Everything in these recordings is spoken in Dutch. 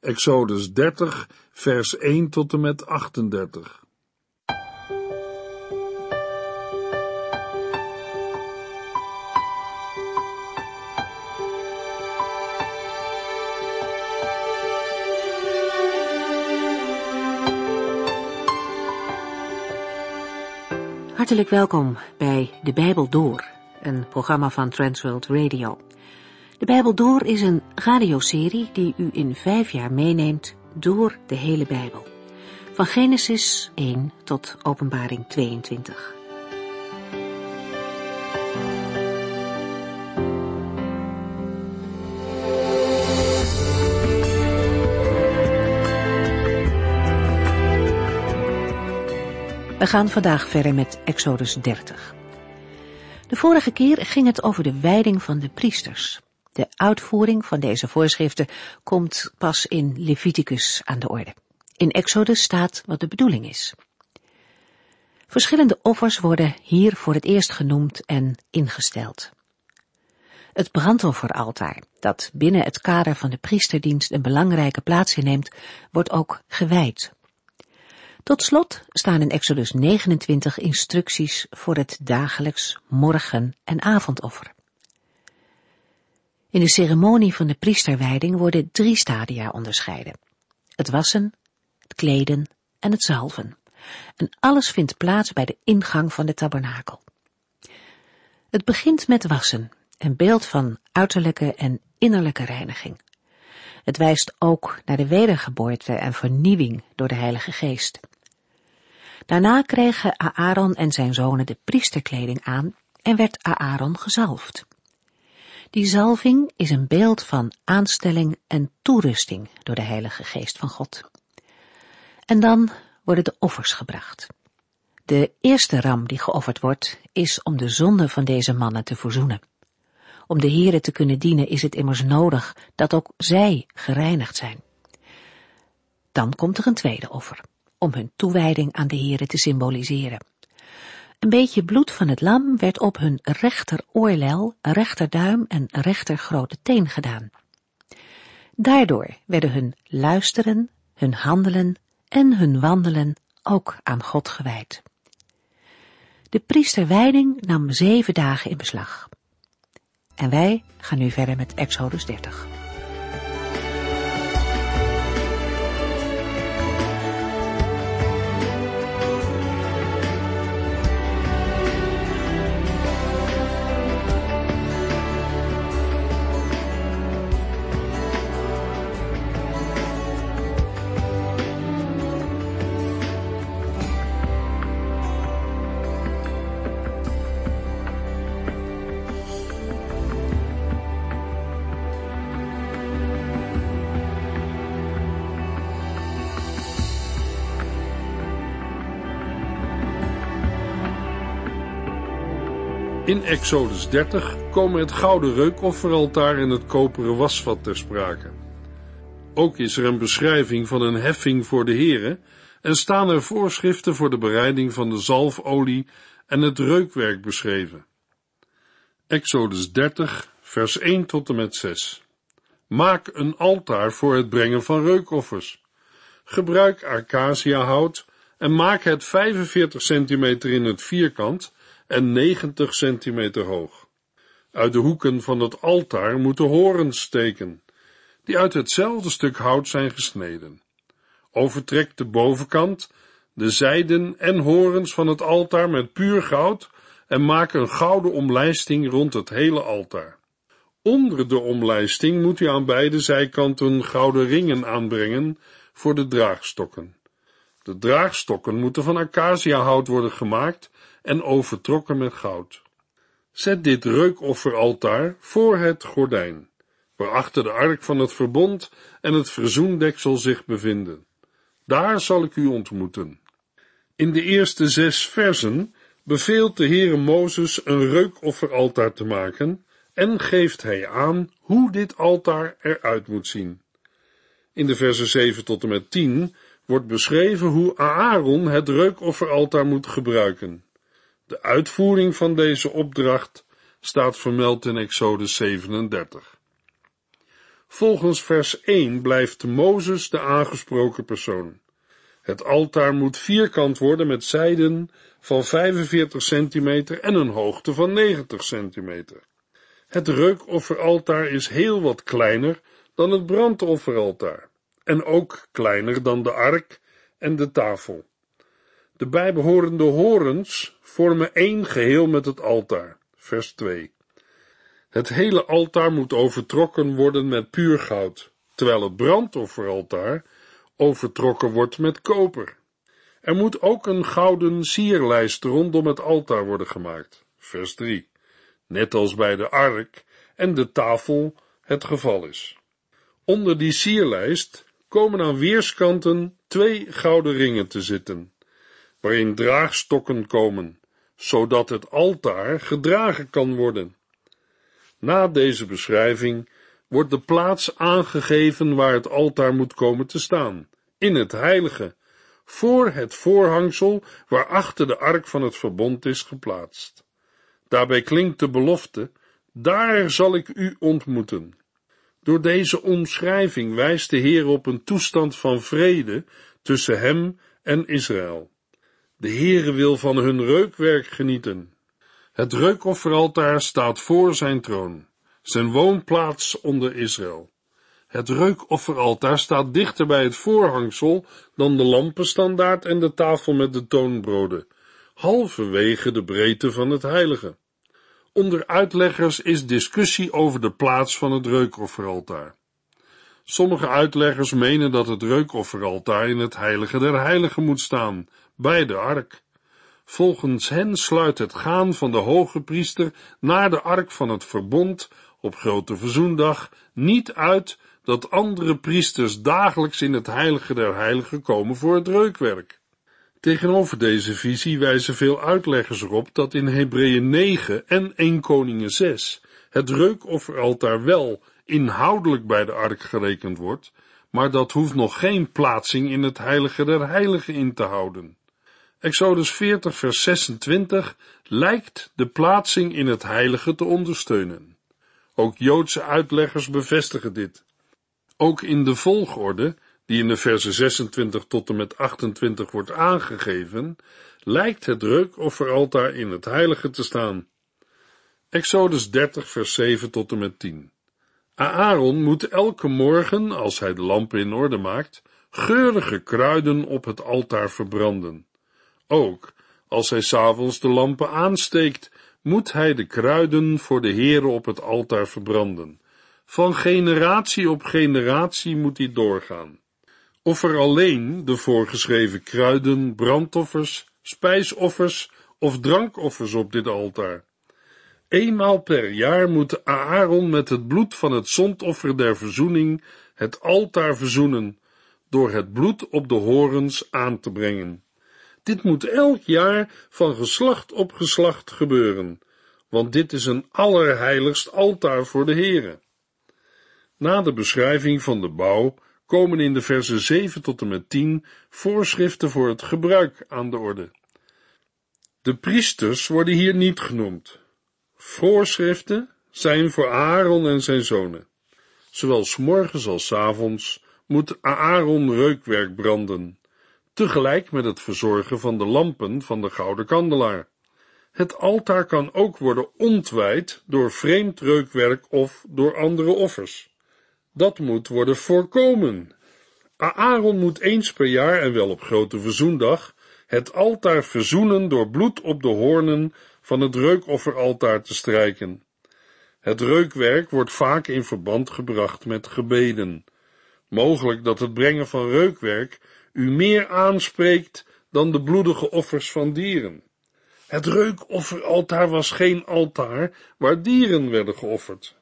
Exodus 30, vers 1 tot en met 38. Hartelijk welkom bij De Bijbel Door, een programma van Transworld Radio. De Bijbel Door is een radioserie die u in vijf jaar meeneemt door de hele Bijbel. Van Genesis 1 tot Openbaring 22. We gaan vandaag verder met Exodus 30. De vorige keer ging het over de wijding van de priesters. De uitvoering van deze voorschriften komt pas in Leviticus aan de orde. In Exodus staat wat de bedoeling is. Verschillende offers worden hier voor het eerst genoemd en ingesteld. Het brandofferaltaar, dat binnen het kader van de priesterdienst een belangrijke plaats inneemt, wordt ook gewijd. Tot slot staan in Exodus 29 instructies voor het dagelijks morgen- en avondoffer. In de ceremonie van de priesterwijding worden drie stadia onderscheiden. Het wassen, het kleden en het zalven. En alles vindt plaats bij de ingang van de tabernakel. Het begint met wassen, een beeld van uiterlijke en innerlijke reiniging. Het wijst ook naar de wedergeboorte en vernieuwing door de Heilige Geest. Daarna kregen Aaron en zijn zonen de priesterkleding aan en werd Aaron gezalfd. Die zalving is een beeld van aanstelling en toerusting door de Heilige Geest van God. En dan worden de offers gebracht. De eerste ram die geofferd wordt, is om de zonde van deze mannen te verzoenen. Om de Here te kunnen dienen is het immers nodig dat ook zij gereinigd zijn. Dan komt er een tweede offer, om hun toewijding aan de Here te symboliseren. Een beetje bloed van het lam werd op hun rechter oorlel, rechterduim en rechter grote teen gedaan. Daardoor werden hun luisteren, hun handelen en hun wandelen ook aan God gewijd. De priesterwijding nam zeven dagen in beslag. En wij gaan nu verder met Exodus 30. In Exodus 30 komen het gouden reukofferaltaar en het koperen wasvat ter sprake. Ook is er een beschrijving van een heffing voor de heren en staan er voorschriften voor de bereiding van de zalfolie en het reukwerk beschreven. Exodus 30, vers 1 tot en met 6. Maak een altaar voor het brengen van reukoffers. Gebruik acaciahout en maak het 45 centimeter in het vierkant en 90 centimeter hoog. Uit de hoeken van het altaar moeten horens steken, die uit hetzelfde stuk hout zijn gesneden. Overtrek de bovenkant, de zijden en horens van het altaar met puur goud en maak een gouden omlijsting rond het hele altaar. Onder de omlijsting moet u aan beide zijkanten gouden ringen aanbrengen voor de draagstokken. De draagstokken moeten van acaciahout worden gemaakt en overtrokken met goud. Zet dit reukofferaltaar voor het gordijn, waarachter de ark van het verbond en het verzoendeksel zich bevinden. Daar zal ik u ontmoeten. In de eerste zes versen beveelt de Heere Mozes een reukofferaltaar te maken en geeft hij aan hoe dit altaar eruit moet zien. In de versen 7 tot en met 10 wordt beschreven hoe Aaron het reukofferaltaar moet gebruiken. De uitvoering van deze opdracht staat vermeld in Exodus 37. Volgens vers 1 blijft Mozes de aangesproken persoon. Het altaar moet vierkant worden met zijden van 45 centimeter en een hoogte van 90 centimeter. Het reukofferaltaar is heel wat kleiner dan het brandofferaltaar en ook kleiner dan de ark en de tafel. De bijbehorende horens vormen één geheel met het altaar. Vers 2. Het hele altaar moet overtrokken worden met puur goud, terwijl het brandofferaltaar overtrokken wordt met koper. Er moet ook een gouden sierlijst rondom het altaar worden gemaakt. Vers 3. Net als bij de ark en de tafel het geval is. Onder die sierlijst komen aan weerskanten twee gouden ringen te zitten, waarin draagstokken komen, zodat het altaar gedragen kan worden. Na deze beschrijving wordt de plaats aangegeven waar het altaar moet komen te staan, in het heilige, voor het voorhangsel waarachter de ark van het verbond is geplaatst. Daarbij klinkt de belofte, daar zal ik u ontmoeten. Door deze omschrijving wijst de Heer op een toestand van vrede tussen hem en Israël. De Heere wil van hun reukwerk genieten. Het reukofferaltaar staat voor zijn troon, zijn woonplaats onder Israël. Het reukofferaltaar staat dichter bij het voorhangsel dan de lampenstandaard en de tafel met de toonbroden, halverwege de breedte van het heilige. Onder uitleggers is discussie over de plaats van het reukofferaltaar. Sommige uitleggers menen dat het reukofferaltaar in het heilige der heiligen moet staan, bij de ark. Volgens hen sluit het gaan van de hoge priester naar de ark van het verbond op grote verzoendag niet uit dat andere priesters dagelijks in het heilige der heiligen komen voor het reukwerk. Tegenover deze visie wijzen veel uitleggers erop dat in Hebreeën 9 en 1 Koningen 6 het reukofferaltaar wel inhoudelijk bij de ark gerekend wordt, maar dat hoeft nog geen plaatsing in het heilige der heiligen in te houden. Exodus 40 vers 26 lijkt de plaatsing in het heilige te ondersteunen. Ook Joodse uitleggers bevestigen dit. Ook in de volgorde, die in de versen 26 tot en met 28 wordt aangegeven, lijkt het reukofferaltaar in het heilige te staan. Exodus 30 vers 7 tot en met 10. Aaron moet elke morgen, als hij de lampen in orde maakt, geurige kruiden op het altaar verbranden. Ook als hij s'avonds de lampen aansteekt, moet hij de kruiden voor de Heere op het altaar verbranden. Van generatie op generatie moet die doorgaan. Of er alleen de voorgeschreven kruiden, brandoffers, spijsoffers of drankoffers op dit altaar. Eenmaal per jaar moet Aaron met het bloed van het zondoffer der verzoening het altaar verzoenen, door het bloed op de horens aan te brengen. Dit moet elk jaar van geslacht op geslacht gebeuren, want dit is een allerheiligst altaar voor de Heere. Na de beschrijving van de bouw komen in de versen 7 tot en met 10 voorschriften voor het gebruik aan de orde. De priesters worden hier niet genoemd. Voorschriften zijn voor Aaron en zijn zonen. Zowel s morgens als s avonds moet Aaron reukwerk branden, tegelijk met het verzorgen van de lampen van de gouden kandelaar. Het altaar kan ook worden ontwijd door vreemd reukwerk of door andere offers. Dat moet worden voorkomen. Aaron moet eens per jaar en wel op grote verzoendag het altaar verzoenen door bloed op de hoornen van het reukofferaltaar te strijken. Het reukwerk wordt vaak in verband gebracht met gebeden. Mogelijk dat het brengen van reukwerk u meer aanspreekt dan de bloedige offers van dieren. Het reukofferaltaar was geen altaar waar dieren werden geofferd.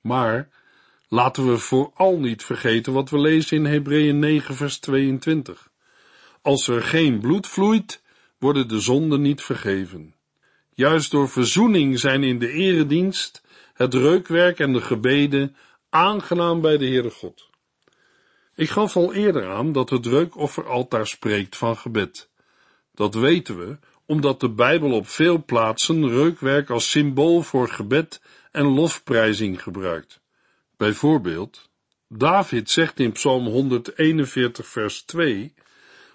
Maar laten we vooral niet vergeten wat we lezen in Hebreeën 9 vers 22. Als er geen bloed vloeit, worden de zonden niet vergeven. Juist door verzoening zijn in de eredienst het reukwerk en de gebeden aangenaam bij de Heere God. Ik gaf al eerder aan dat het reukofferaltaar spreekt van gebed. Dat weten we omdat de Bijbel op veel plaatsen reukwerk als symbool voor gebed en lofprijzing gebruikt. Bijvoorbeeld, David zegt in Psalm 141 vers 2,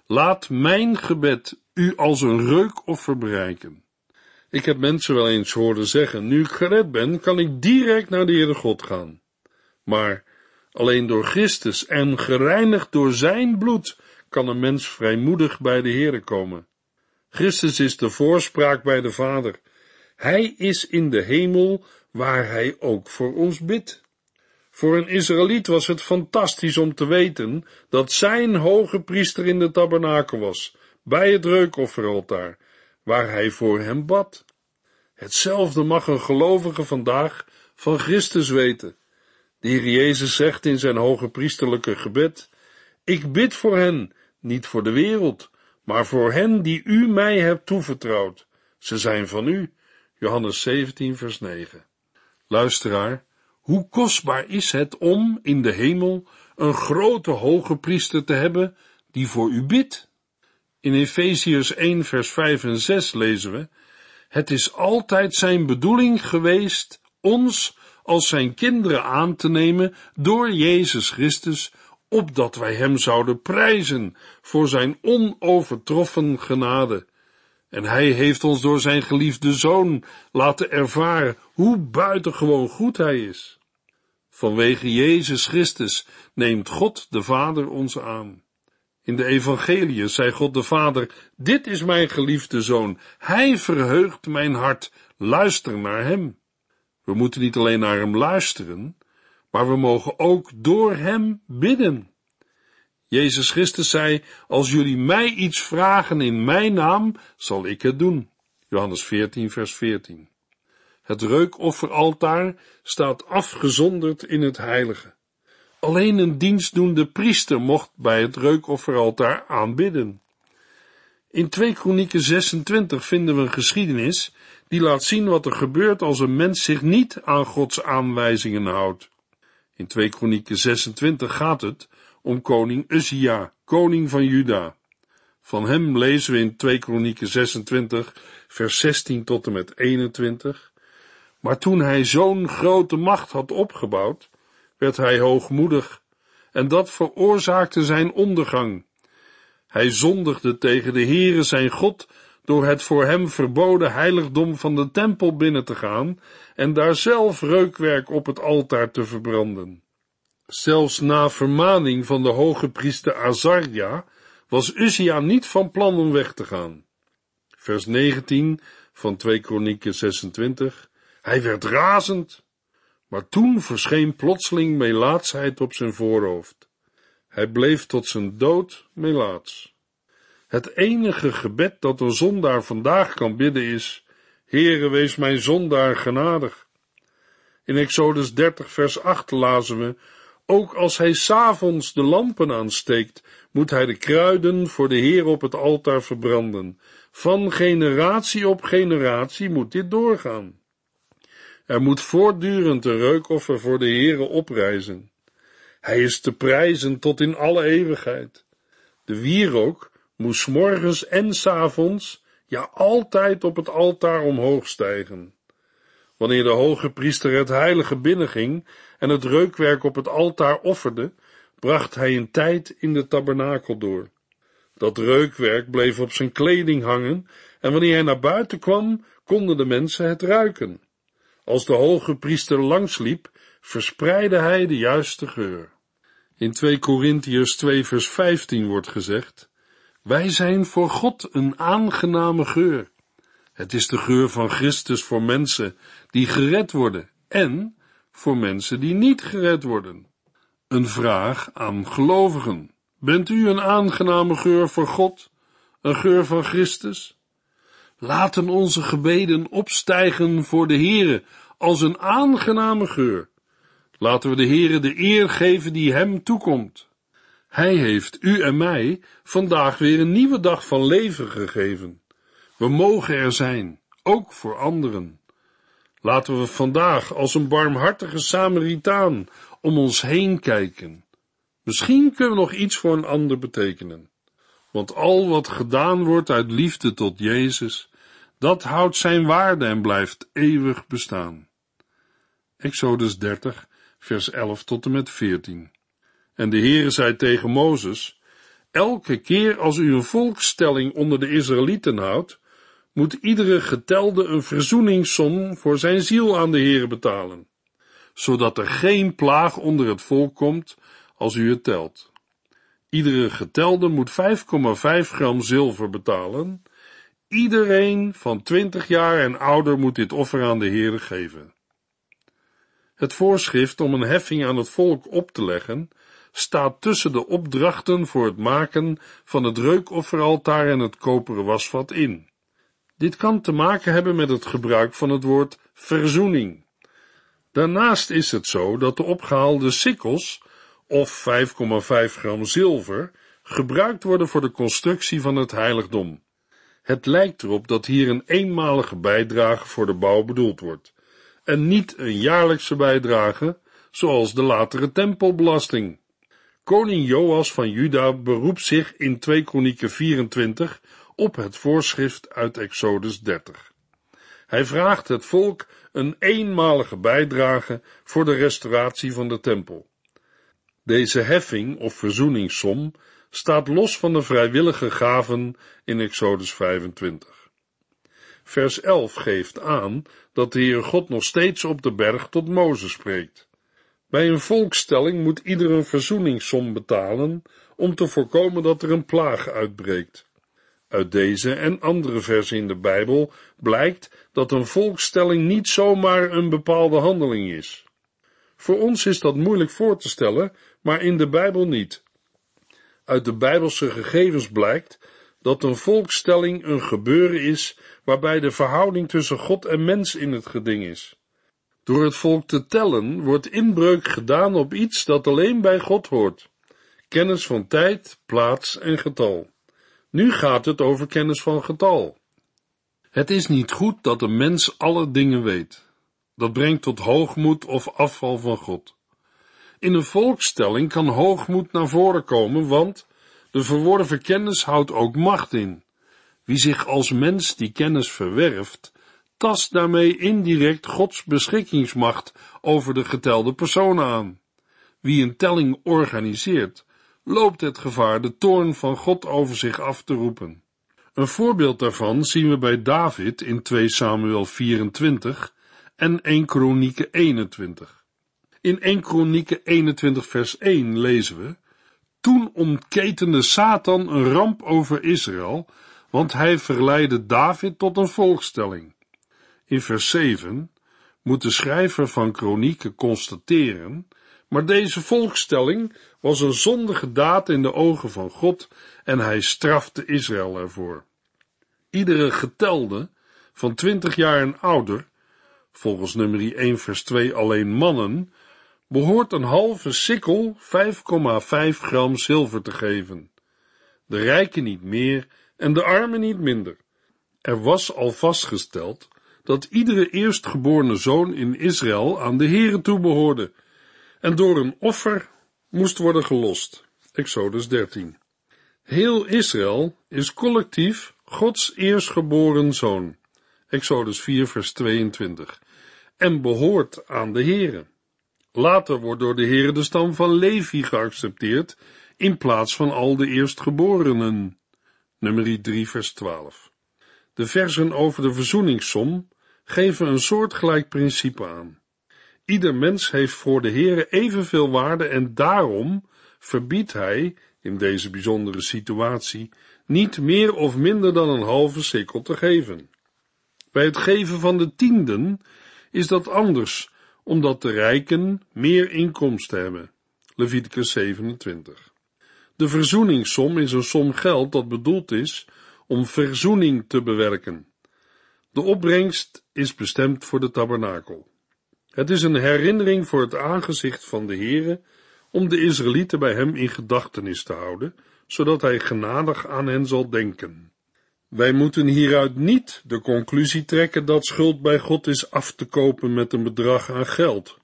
Laat mijn gebed u als een reukoffer bereiken. Ik heb mensen wel eens horen zeggen, nu ik gered ben, kan ik direct naar de Heere God gaan. Maar alleen door Christus en gereinigd door zijn bloed kan een mens vrijmoedig bij de Heere komen. Christus is de voorspraak bij de Vader. Hij is in de hemel waar hij ook voor ons bidt. Voor een Israëliet was het fantastisch om te weten dat zijn hoge priester in de tabernakel was, bij het reukofferaltaar, waar hij voor hem bad. Hetzelfde mag een gelovige vandaag van Christus weten. De Heer Jezus zegt in zijn hoge priesterlijke gebed, ik bid voor hen, niet voor de wereld, maar voor hen die u mij hebt toevertrouwd. Ze zijn van u. Johannes 17 vers 9. Luisteraar, hoe kostbaar is het om in de hemel een grote hoge priester te hebben die voor u bidt? In Efeziërs 1 vers 5 en 6 lezen we, het is altijd zijn bedoeling geweest ons als zijn kinderen aan te nemen door Jezus Christus, opdat wij hem zouden prijzen voor zijn onovertroffen genade. En hij heeft ons door zijn geliefde zoon laten ervaren hoe buitengewoon goed hij is. Vanwege Jezus Christus neemt God de Vader ons aan. In de Evangelie zei God de Vader, dit is mijn geliefde zoon, hij verheugt mijn hart, luister naar hem. We moeten niet alleen naar hem luisteren, maar we mogen ook door hem bidden. Jezus Christus zei, als jullie mij iets vragen in mijn naam, zal ik het doen. Johannes 14 vers 14. Het reukofferaltaar staat afgezonderd in het heilige. Alleen een dienstdoende priester mocht bij het reukofferaltaar aanbidden. In 2 Kronieken 26 vinden we een geschiedenis die laat zien wat er gebeurt als een mens zich niet aan Gods aanwijzingen houdt. In 2 Kronieken 26 gaat het om koning Uzia, koning van Juda. Van hem lezen we in 2 Kronieken 26 vers 16 tot en met 21. Maar toen hij zo'n grote macht had opgebouwd, werd hij hoogmoedig, en dat veroorzaakte zijn ondergang. Hij zondigde tegen de Heere zijn God door het voor hem verboden heiligdom van de tempel binnen te gaan en daar zelf reukwerk op het altaar te verbranden. Zelfs na vermaning van de hoge priester Azarja was Uzia niet van plan om weg te gaan. Vers 19 van 2 Kronieken 26 Hij werd razend, maar toen verscheen plotseling melaatsheid op zijn voorhoofd. Hij bleef tot zijn dood melaats. Het enige gebed dat een zondaar vandaag kan bidden is, Heere, wees mijn zondaar genadig. In Exodus 30 vers 8 lazen we, ook als hij s'avonds de lampen aansteekt, moet hij de kruiden voor de Heer op het altaar verbranden. Van generatie op generatie moet dit doorgaan. Er moet voortdurend een reukoffer voor de Heere oprijzen. Hij is te prijzen tot in alle eeuwigheid. De wierook moest morgens en s avonds, ja altijd op het altaar omhoog stijgen. Wanneer de hoge priester het heilige binnenging en het reukwerk op het altaar offerde, bracht hij een tijd in de tabernakel door. Dat reukwerk bleef op zijn kleding hangen en wanneer hij naar buiten kwam, konden de mensen het ruiken. Als de hoge priester langsliep, verspreidde hij de juiste geur. In 2 Korintiërs 2 vers 15 wordt gezegd, wij zijn voor God een aangename geur. Het is de geur van Christus voor mensen die gered worden en voor mensen die niet gered worden. Een vraag aan gelovigen. Bent u een aangename geur voor God? Een geur van Christus? Laten onze gebeden opstijgen voor de Heere als een aangename geur. Laten we de Heere de eer geven die hem toekomt. Hij heeft u en mij vandaag weer een nieuwe dag van leven gegeven. We mogen er zijn, ook voor anderen. Laten we vandaag als een barmhartige Samaritaan om ons heen kijken. Misschien kunnen we nog iets voor een ander betekenen. Want al wat gedaan wordt uit liefde tot Jezus, dat houdt zijn waarde en blijft eeuwig bestaan. Exodus 30, vers 11 tot en met 14. En de Heere zei tegen Mozes, elke keer als u een volkstelling onder de Israëlieten houdt, moet iedere getelde een verzoeningssom voor zijn ziel aan de Heere betalen, zodat er geen plaag onder het volk komt als u het telt. Iedere getelde moet 5,5 gram zilver betalen. Iedereen van 20 jaar en ouder moet dit offer aan de Heere geven. Het voorschrift om een heffing aan het volk op te leggen staat tussen de opdrachten voor het maken van het reukofferaltaar en het koperen wasvat in. Dit kan te maken hebben met het gebruik van het woord verzoening. Daarnaast is het zo dat de opgehaalde sikkels, of 5,5 gram zilver, gebruikt worden voor de constructie van het heiligdom. Het lijkt erop dat hier een eenmalige bijdrage voor de bouw bedoeld wordt, en niet een jaarlijkse bijdrage, zoals de latere tempelbelasting. Koning Joas van Juda beroept zich in 2 Kronieken 24 op het voorschrift uit Exodus 30. Hij vraagt het volk een eenmalige bijdrage voor de restauratie van de tempel. Deze heffing of verzoeningssom staat los van de vrijwillige gaven in Exodus 25. Vers 11 geeft aan dat de Heer God nog steeds op de berg tot Mozes spreekt. Bij een volkstelling moet ieder een verzoeningssom betalen om te voorkomen dat er een plaag uitbreekt. Uit deze en andere versen in de Bijbel blijkt dat een volkstelling niet zomaar een bepaalde handeling is. Voor ons is dat moeilijk voor te stellen, maar in de Bijbel niet. Uit de Bijbelse gegevens blijkt dat een volkstelling een gebeuren is waarbij de verhouding tussen God en mens in het geding is. Door het volk te tellen wordt inbreuk gedaan op iets dat alleen bij God hoort. Kennis van tijd, plaats en getal. Nu gaat het over kennis van getal. Het is niet goed dat een mens alle dingen weet. Dat brengt tot hoogmoed of afval van God. In een volkstelling kan hoogmoed naar voren komen, want de verworven kennis houdt ook macht in. Wie zich als mens die kennis verwerft, tast daarmee indirect Gods beschikkingsmacht over de getelde personen aan. Wie een telling organiseert, loopt het gevaar de toorn van God over zich af te roepen. Een voorbeeld daarvan zien we bij David in 2 Samuel 24 en 1 Kronieken 21. In 1 Kronieken 21 vers 1 lezen we, Toen ontketende Satan een ramp over Israël, want hij verleidde David tot een volkstelling. In vers 7 moet de schrijver van Kronieken constateren, maar deze volkstelling was een zondige daad in de ogen van God en hij strafte Israël ervoor. Iedere getelde van twintig jaar en ouder, volgens nummer 1 vers 2 alleen mannen, behoort een halve sikkel 5,5 gram zilver te geven. De rijken niet meer en de armen niet minder. Er was al vastgesteld dat iedere eerstgeborene zoon in Israël aan de Here toebehoorde en door een offer moest worden gelost. Exodus 13. Heel Israël is collectief Gods eerstgeboren zoon. Exodus 4 vers 22. En behoort aan de Here. Later wordt door de Here de stam van Levi geaccepteerd in plaats van al de eerstgeborenen. Nummer 3 vers 12. De versen over de verzoeningssom geven een soortgelijk principe aan. Ieder mens heeft voor de Heere evenveel waarde en daarom verbiedt hij, in deze bijzondere situatie, niet meer of minder dan een halve sikkel te geven. Bij het geven van de tienden is dat anders, omdat de rijken meer inkomsten hebben. Leviticus 27. De verzoeningssom is een som geld dat bedoeld is om verzoening te bewerken. De opbrengst is bestemd voor de tabernakel. Het is een herinnering voor het aangezicht van de Heere om de Israëlieten bij hem in gedachtenis te houden, zodat hij genadig aan hen zal denken. Wij moeten hieruit niet de conclusie trekken dat schuld bij God is af te kopen met een bedrag aan geld.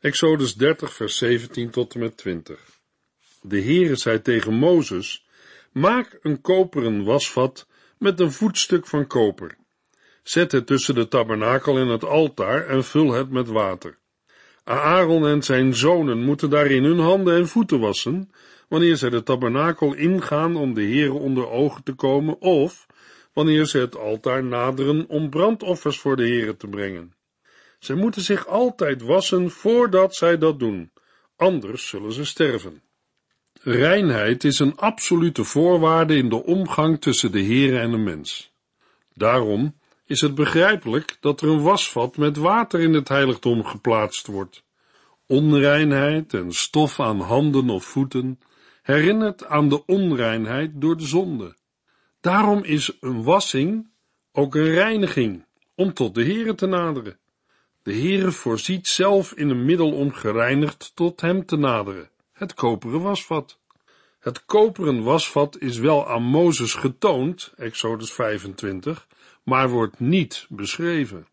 Exodus 30 vers 17 tot en met 20. De Heere zei tegen Mozes, maak een koperen wasvat met een voetstuk van koper Zet het tussen de tabernakel en het altaar en vul het met water. Aaron en zijn zonen moeten daarin hun handen en voeten wassen, wanneer zij de tabernakel ingaan om de Heere onder ogen te komen, of wanneer ze het altaar naderen om brandoffers voor de Heere te brengen. Zij moeten zich altijd wassen voordat zij dat doen, anders zullen ze sterven. Reinheid is een absolute voorwaarde in de omgang tussen de Heere en de mens. Daarom is het begrijpelijk dat er een wasvat met water in het heiligdom geplaatst wordt. Onreinheid en stof aan handen of voeten herinnert aan de onreinheid door de zonde. Daarom is een wassing ook een reiniging om tot de Heere te naderen. De Heere voorziet zelf in een middel om gereinigd tot hem te naderen, het koperen wasvat. Het koperen wasvat is wel aan Mozes getoond, Exodus 25, maar wordt niet beschreven.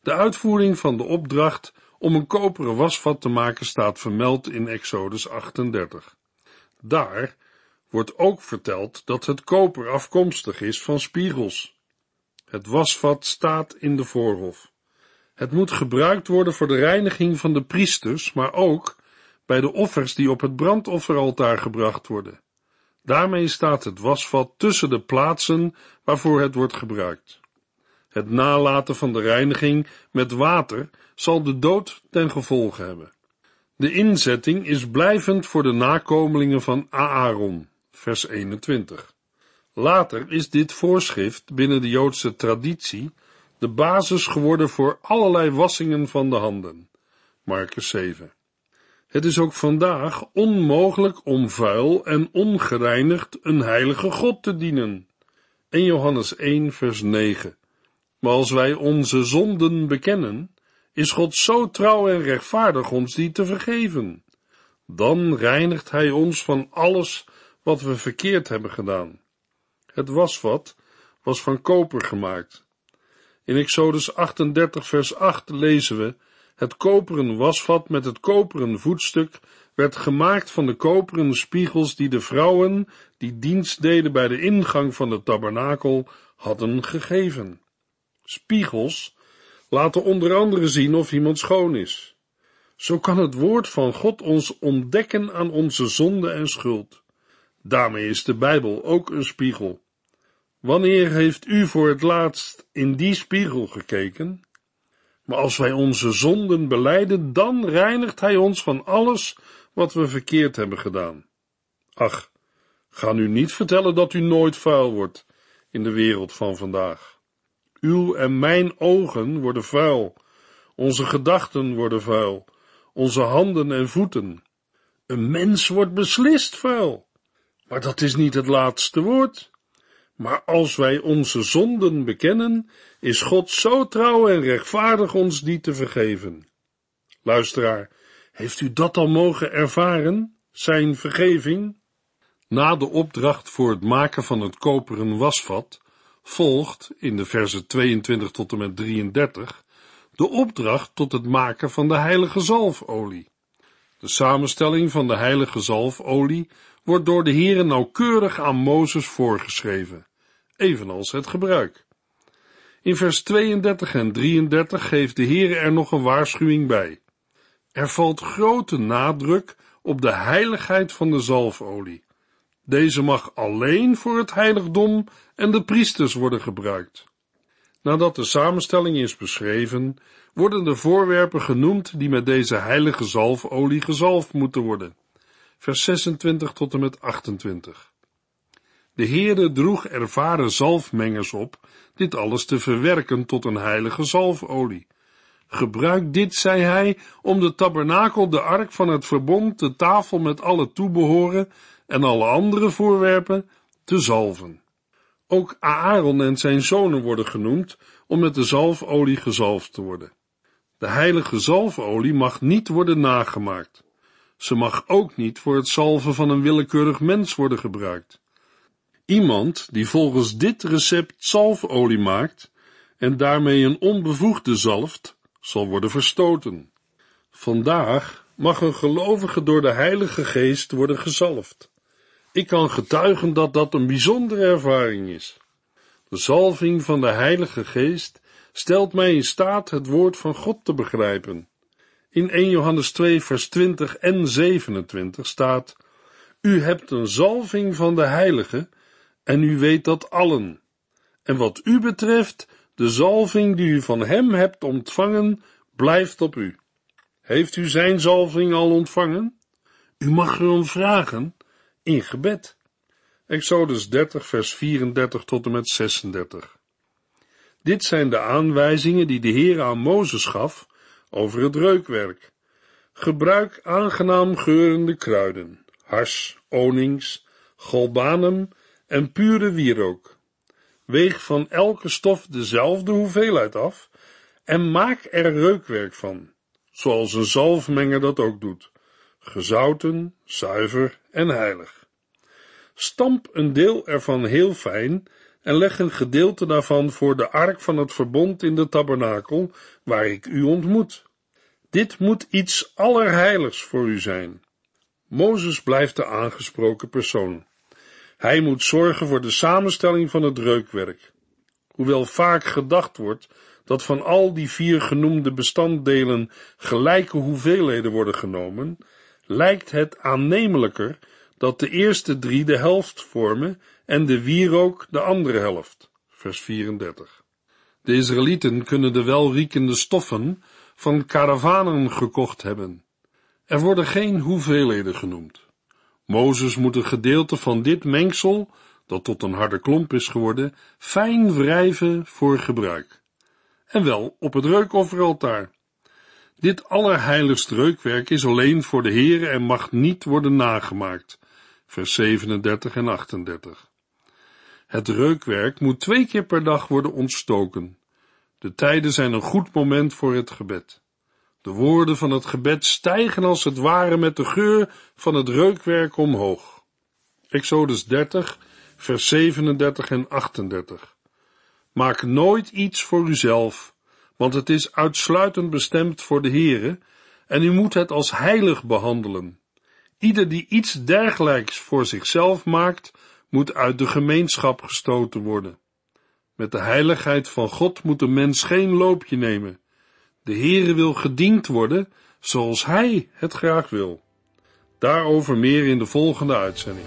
De uitvoering van de opdracht om een koperen wasvat te maken staat vermeld in Exodus 38. Daar wordt ook verteld dat het koper afkomstig is van spiegels. Het wasvat staat in de voorhof. Het moet gebruikt worden voor de reiniging van de priesters, maar ook bij de offers die op het brandofferaltaar gebracht worden. Daarmee staat het wasvat tussen de plaatsen waarvoor het wordt gebruikt. Het nalaten van de reiniging met water zal de dood ten gevolge hebben. De inzetting is blijvend voor de nakomelingen van Aaron, vers 21. Later is dit voorschrift binnen de Joodse traditie de basis geworden voor allerlei wassingen van de handen. Marcus 7. Het is ook vandaag onmogelijk om vuil en ongereinigd een heilige God te dienen. In Johannes 1 vers 9. Maar als wij onze zonden bekennen, is God zo trouw en rechtvaardig ons die te vergeven. Dan reinigt Hij ons van alles wat we verkeerd hebben gedaan. Het wasvat was van koper gemaakt. In Exodus 38 vers 8 lezen we, het koperen wasvat met het koperen voetstuk werd gemaakt van de koperen spiegels die de vrouwen, die dienst deden bij de ingang van de tabernakel, hadden gegeven. Spiegels laten onder andere zien of iemand schoon is. Zo kan het woord van God ons ontdekken aan onze zonde en schuld. Daarmee is de Bijbel ook een spiegel. Wanneer heeft u voor het laatst in die spiegel gekeken? Maar als wij onze zonden beleiden, dan reinigt Hij ons van alles wat we verkeerd hebben gedaan. Ach, ga nu niet vertellen dat u nooit vuil wordt in de wereld van vandaag. Uw en mijn ogen worden vuil, onze gedachten worden vuil, onze handen en voeten. Een mens wordt beslist vuil, maar dat is niet het laatste woord. Maar als wij onze zonden bekennen, is God zo trouw en rechtvaardig ons die te vergeven. Luisteraar, heeft u dat al mogen ervaren, zijn vergeving? Na de opdracht voor het maken van het koperen wasvat, volgt, in de versen 22 tot en met 33, de opdracht tot het maken van de heilige zalfolie. De samenstelling van de heilige zalfolie wordt door de Heere nauwkeurig aan Mozes voorgeschreven, evenals het gebruik. In vers 32 en 33 geeft de Heere er nog een waarschuwing bij. Er valt grote nadruk op de heiligheid van de zalfolie. Deze mag alleen voor het heiligdom en de priesters worden gebruikt. Nadat de samenstelling is beschreven, worden de voorwerpen genoemd die met deze heilige zalfolie gezalfd moeten worden. Vers 26 tot en met 28. De Heerde droeg ervaren zalfmengers op dit alles te verwerken tot een heilige zalfolie. Gebruik dit, zei hij, om de tabernakel, de ark van het verbond, de tafel met alle toebehoren en alle andere voorwerpen te zalven. Ook Aaron en zijn zonen worden genoemd om met de zalfolie gezalfd te worden. De heilige zalfolie mag niet worden nagemaakt. Ze mag ook niet voor het zalven van een willekeurig mens worden gebruikt. Iemand die volgens dit recept zalfolie maakt en daarmee een onbevoegde zalft, zal worden verstoten. Vandaag mag een gelovige door de Heilige Geest worden gezalfd. Ik kan getuigen dat dat een bijzondere ervaring is. De zalving van de Heilige Geest stelt mij in staat het woord van God te begrijpen. In 1 Johannes 2 vers 20 en 27 staat, U hebt een zalving van de heilige en u weet dat allen. En wat u betreft, de zalving die u van hem hebt ontvangen, blijft op u. Heeft u zijn zalving al ontvangen? U mag erom vragen in gebed. Exodus 30, vers 34 tot en met 36. Dit zijn de aanwijzingen die de Heer aan Mozes gaf over het reukwerk. Gebruik aangenaam geurende kruiden, hars, onings, golbanum en pure wierook. Weeg van elke stof dezelfde hoeveelheid af en maak er reukwerk van, zoals een zalfmenger dat ook doet, gezouten, zuiver en heilig. Stamp een deel ervan heel fijn en leg een gedeelte daarvan voor de ark van het verbond in de tabernakel, waar ik u ontmoet. Dit moet iets allerheiligs voor u zijn. Mozes blijft de aangesproken persoon. Hij moet zorgen voor de samenstelling van het reukwerk. Hoewel vaak gedacht wordt dat van al die vier genoemde bestanddelen gelijke hoeveelheden worden genomen, lijkt het aannemelijker dat de eerste drie de helft vormen en de wierook de andere helft. Vers 34. De Israëlieten kunnen de welriekende stoffen van karavanen gekocht hebben. Er worden geen hoeveelheden genoemd. Mozes moet een gedeelte van dit mengsel, dat tot een harde klomp is geworden, fijn wrijven voor gebruik. En wel op het reukofferaltaar. Dit allerheiligst reukwerk is alleen voor de Heere en mag niet worden nagemaakt. Vers 37 en 38. Het reukwerk moet twee keer per dag worden ontstoken. De tijden zijn een goed moment voor het gebed. De woorden van het gebed stijgen als het ware met de geur van het reukwerk omhoog. Exodus 30, vers 37 en 38. Maak nooit iets voor uzelf, want het is uitsluitend bestemd voor de Heere, en u moet het als heilig behandelen. Ieder die iets dergelijks voor zichzelf maakt, moet uit de gemeenschap gestoten worden. Met de heiligheid van God moet de mens geen loopje nemen. De Heere wil gediend worden zoals Hij het graag wil. Daarover meer in de volgende uitzending.